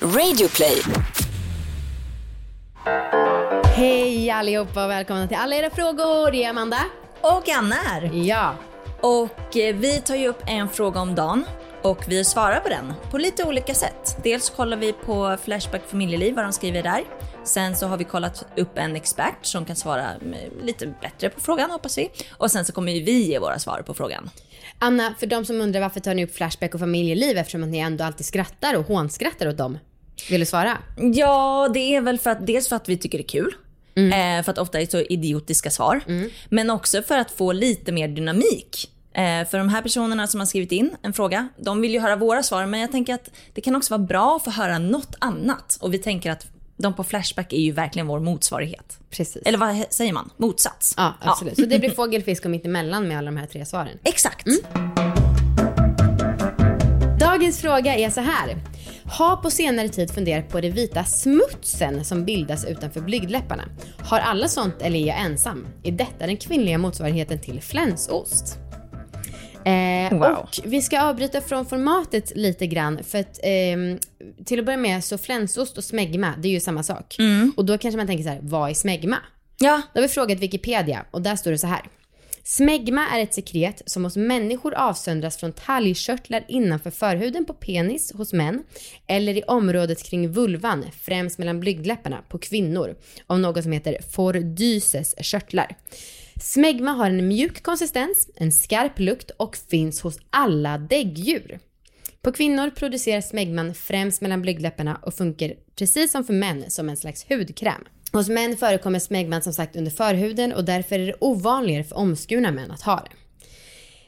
Radioplay. Hej allihopa och välkomna till alla era frågor. Det är Amanda. Och Anna här. Ja. Och eh, vi tar ju upp en fråga om dagen och vi svarar på den på lite olika sätt. Dels kollar vi på Flashback familjeliv, vad de skriver där. Sen så har vi kollat upp en expert som kan svara lite bättre på frågan hoppas vi. Och sen så kommer ju vi ge våra svar på frågan. Anna, för de som undrar varför tar ni upp Flashback och familjeliv eftersom att ni ändå alltid skrattar och hånskrattar åt dem? Vill du svara? Ja, det är väl för att dels för att vi tycker det är kul. Eh, för att ofta är det så idiotiska svar. Men också för att få lite mer dynamik. Eh, för de här personerna som har skrivit in en fråga, de vill ju höra våra svar. Men jag tänker att det kan också vara bra att få höra något annat. Och vi tänker att de på Flashback är ju verkligen vår motsvarighet. Precis. Eller vad säger man? Motsats? Ja, absolut. Så det blir fågel, fisk och mittemellan med alla de här tre svaren. Exakt. Dagens fråga är så här. Har på senare tid funderat på det vita smutsen som bildas utanför blygdläpparna. Har alla sånt eller är jag ensam? Är detta den kvinnliga motsvarigheten till flänsost? Eh, Wow. Och vi ska avbryta från formatet lite grann för att ehm, till att börja med så flänsost och smegma det är ju samma sak. Och då kanske man tänker så här, vad är smegma? Ja. Då har vi frågat Wikipedia och där står det så här. Smegma är ett sekret som hos människor avsöndras från talgkörtlar innanför förhuden på penis hos män eller i området kring vulvan, främst mellan blygdläpparna, på kvinnor av något som heter fordyces körtlar. Smegma har en mjuk konsistens, en skarp lukt och finns hos alla däggdjur. På kvinnor produceras smegman främst mellan blygdläpparna och funkar precis som för män som en slags hudkräm. Hos män förekommer smegman som sagt under förhuden och därför är det ovanligare för omskurna män att ha det.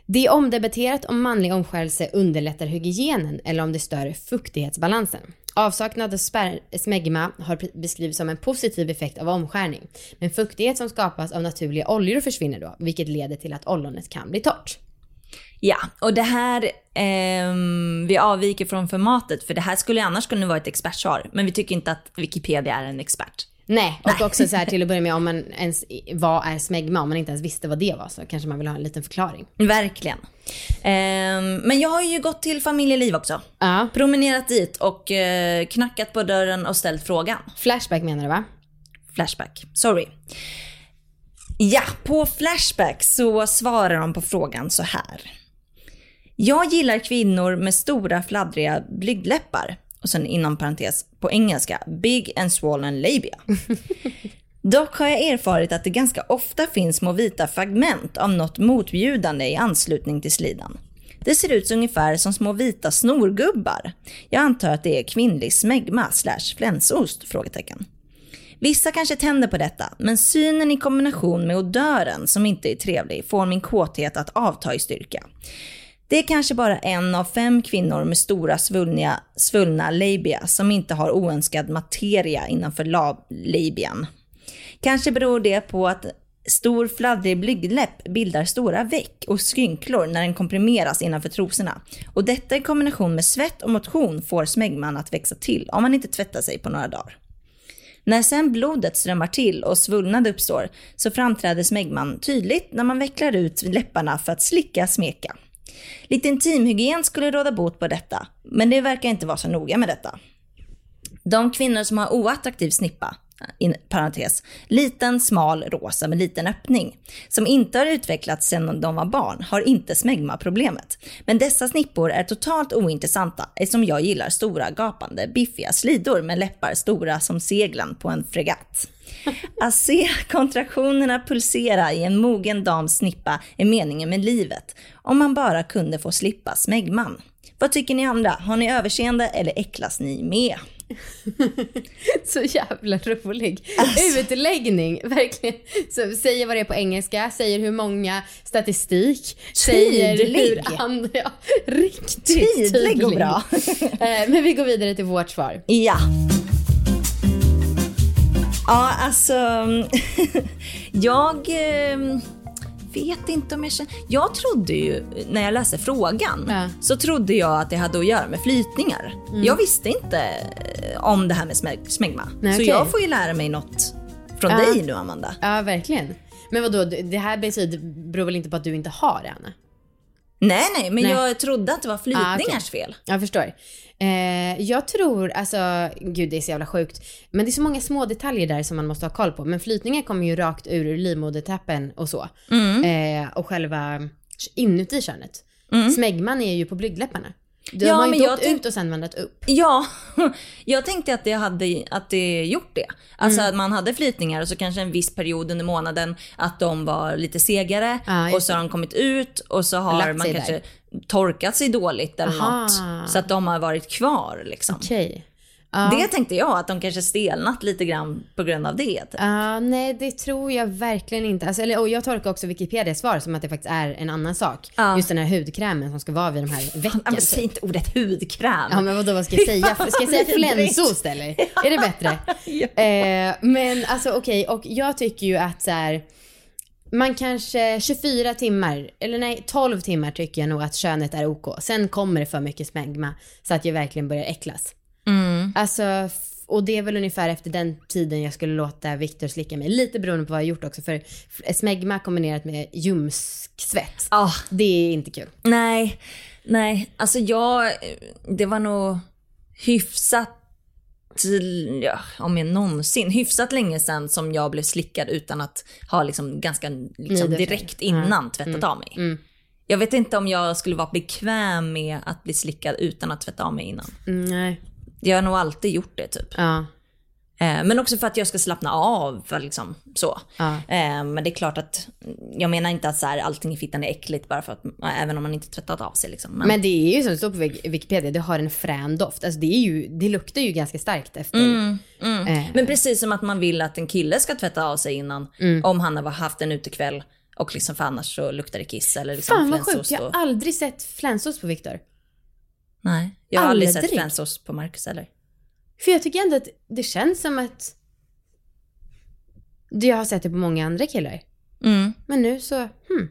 Det är omdebatterat om manlig omskärelse underlättar hygienen eller om det stör fuktighetsbalansen. Avsaknad av smegma har beskrivits som en positiv effekt av omskärning. Men fuktighet som skapas av naturliga oljor försvinner då, vilket leder till att ollonet kan bli torrt. Ja, och det här, eh, vi avviker från formatet för det här skulle annars kunna vara ett expertsvar. Men vi tycker inte att Wikipedia är en expert. Nej, och också så här till att börja med om man ens, vad är smegma? Om man inte ens visste vad det var så kanske man vill ha en liten förklaring. Verkligen. Ehm, men jag har ju gått till familjeliv också. Ja. Promenerat dit och eh, knackat på dörren och ställt frågan. Flashback menar du va? Flashback, sorry. Ja, på Flashback så svarar de på frågan så här. Jag gillar kvinnor med stora fladdriga blygdläppar. Och sen inom parentes på engelska, big and swollen labia. Dock har jag erfarit att det ganska ofta finns små vita fragment av något motbjudande i anslutning till slidan. Det ser ut ungefär som små vita snorgubbar. Jag antar att det är kvinnlig smegma slash flänsost? Frågetecken. Vissa kanske tänder på detta, men synen i kombination med odören som inte är trevlig får min kåthet att avta i styrka. Det är kanske bara en av fem kvinnor med stora svullna, svullna labia som inte har oönskad materia innanför lab- labian. Kanske beror det på att stor fladdrig blygdläpp bildar stora veck och skrynklor när den komprimeras innanför trosorna. Och detta i kombination med svett och motion får smegman att växa till om man inte tvättar sig på några dagar. När sen blodet strömmar till och svullnad uppstår så framträder smegman tydligt när man vecklar ut läpparna för att slicka smeka. Lite intimhygien skulle råda bot på detta, men det verkar inte vara så noga med detta. De kvinnor som har oattraktiv snippa, in, parentes, liten, smal, rosa med liten öppning, som inte har utvecklats sedan de var barn, har inte smegma-problemet. Men dessa snippor är totalt ointressanta eftersom jag gillar stora, gapande, biffiga slidor med läppar stora som seglen på en fregatt. Att se kontraktionerna pulsera i en mogen dams snippa är meningen med livet. Om man bara kunde få slippa smegman. Vad tycker ni andra? Har ni överseende eller äcklas ni med? Så jävla rolig. Alltså. Utläggning, verkligen. Så säger vad det är på engelska, säger hur många, statistik, säger Tydlig. hur andra... Ja, riktigt Tydlig och bra. Eh, Men vi går vidare till vårt svar. Ja. Ja, alltså. jag eh, vet inte om jag känner... Jag trodde ju, när jag läste frågan, Ja. så trodde jag att det hade att göra med flytningar. Jag visste inte eh, om det här med smeg- smegma. Nej, så okej. jag får ju lära mig något från Ja. dig nu, Amanda. Ja, verkligen. Men vadå, det här betyder, beror väl inte på att du inte har det, Anna? Nej, nej, men Nej. jag trodde att det var flytningars Ah, okej. fel. Jag förstår. Eh, jag tror, alltså, gud det är så jävla sjukt. Men det är så många små detaljer där som man måste ha koll på. Men flytningen kommer ju rakt ur livmodertappen och så. Eh, och själva inuti könet. Smegman är ju på blygdläpparna. De Ja, har men inte jag åkt ut och sen vandrat upp. Ja, jag tänkte att det hade att det gjort det. Alltså Mm. att man hade flytningar och så kanske en viss period under månaden att de var lite segare just och så har de kommit ut och så har Lagt man kanske där. torkat sig dåligt eller Aha. något. Så att de har varit kvar liksom. Okej. Ja. Det tänkte jag, att de kanske stelnat lite grann på grund av det. Typ. Ja, nej det tror jag verkligen inte. Alltså, eller, och jag tolkar också Wikipedias svar som att det faktiskt är en annan sak. Ja. Just den här hudkrämen som ska vara vid de här vecken. Ja, men säg typ. inte ordet hudkräm. Ja men vadå vad ska jag säga? Ska jag säga flänsost eller? Är det bättre? eh, men alltså okej, och jag tycker ju att så här. Man kanske 24 timmar, eller nej 12 timmar tycker jag nog att könet är OK. Sen kommer det för mycket smegma så att jag verkligen börjar äcklas. Mm. Alltså, och det är väl ungefär efter den tiden jag skulle låta Viktor slicka mig. Lite beroende på vad jag gjort också för smegma kombinerat med ljumsksvett. Ah, Det är inte kul. nej, nej. Alltså jag, det var nog hyfsat, till- ja, om jag någonsin, hyfsat länge sedan som jag blev slickad utan att ha liksom ganska liksom, direkt innan tvättat av mig. Mm. Jag vet inte om jag skulle vara bekväm med att bli slickad utan att tvätta av mig innan. Mm, nej. Jag har nog alltid gjort det typ. Ja. Eh, Men också för att jag ska slappna av. För liksom, så. Ja. Eh, Men det är klart att jag menar inte att så här, allting i fittan är äckligt bara för att, även om man inte tvättat av sig. Liksom. Men, Men det är ju som det står på Wik- Wikipedia, det har en frän doft. Alltså det, är ju, det luktar ju ganska starkt efter. Mm, mm. Eh. Men precis som att man vill att en kille ska tvätta av sig innan. Mm. Om han har haft en utekväll och liksom för annars så luktar det kiss eller liksom Fan vad sjukt, jag har aldrig sett flänsost på Viktor. Nej, jag har aldrig, Aldrig? sett flänsost på Marcus heller. För jag tycker ändå att det känns som att jag har sett det på många andra killar. Mm. Men nu så, hmm.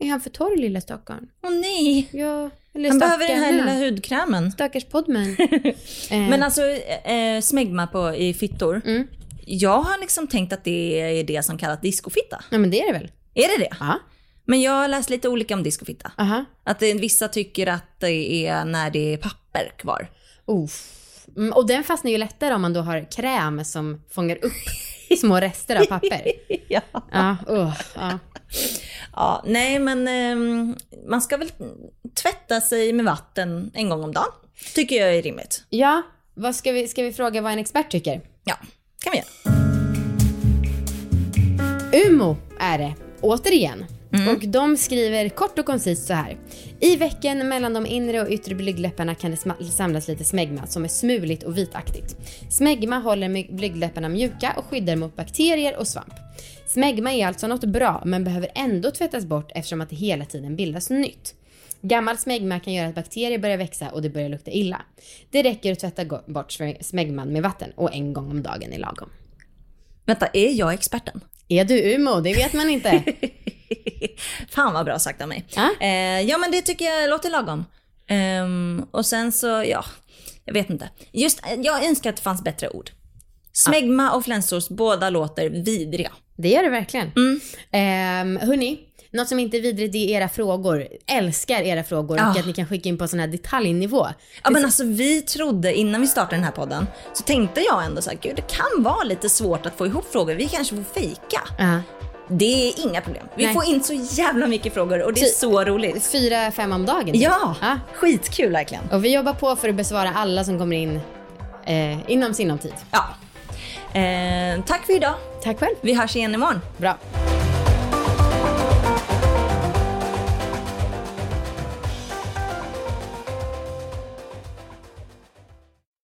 Är han för torr lilla stackaren? Åh nej, Ja, eller han behöver den här lilla hudkrämen. Stackars podman. eh, Men alltså eh, smegma på, i fittor. Mm. Jag har liksom tänkt att det är det som kallas discofitta. Ja men det är det väl? Är det det? Ja. Men jag har läst lite olika om discofitta. Aha. Att det, vissa tycker att det är när det är papper kvar. Mm, och den fastnar ju lättare om man då har kräm som fångar upp små rester av papper. ja. Ja, uh, ja. ja. Nej men ehm, man ska väl tvätta sig med vatten en gång om dagen. Tycker jag är rimligt. ja, vad ska vi, ska vi fråga vad en expert tycker? Ja, kan vi göra. Umo är det, återigen. Och de skriver kort och koncist så här. I vecken mellan de inre och yttre blygdläpparna kan det samlas lite smegma som är smuligt och vitaktigt. Smegma håller blygdläpparna mjuka och skyddar mot bakterier och svamp. Smegma är alltså något bra men behöver ändå tvättas bort eftersom att det hela tiden bildas nytt. Gammal smegma kan göra att bakterier börjar växa och det börjar lukta illa. Det räcker att tvätta bort smegman med vatten och en gång om dagen är lagom. Vänta, är jag experten? Är du Umo? Det vet man inte. Fan vad bra sagt av mig. Ja. Eh, ja men det tycker jag låter lagom. Ehm, och sen så, ja, jag vet inte. Just, jag önskar att det fanns bättre ord. Smegma och flänsost, båda låter vidriga. Det gör det verkligen. Mm. Um, hörni, något som inte är vidrigt det är era frågor. Älskar era frågor och Ah. att ni kan skicka in på sån här detaljnivå. Ja men alltså vi trodde innan vi startade den här podden så tänkte jag ändå så här, gud det kan vara lite svårt att få ihop frågor. Vi kanske får fejka. Ja. Det är inga problem. Vi Nej. får in så jävla mycket frågor och det är Ty- så roligt. Fyra, fem om dagen. typ. Ja, Ja. skitkul verkligen. Och vi jobbar på för att besvara alla som kommer in eh, inom sinom tid. Ja. Eh, tack för idag. Tack själv. Vi hörs igen imorgon. Bra.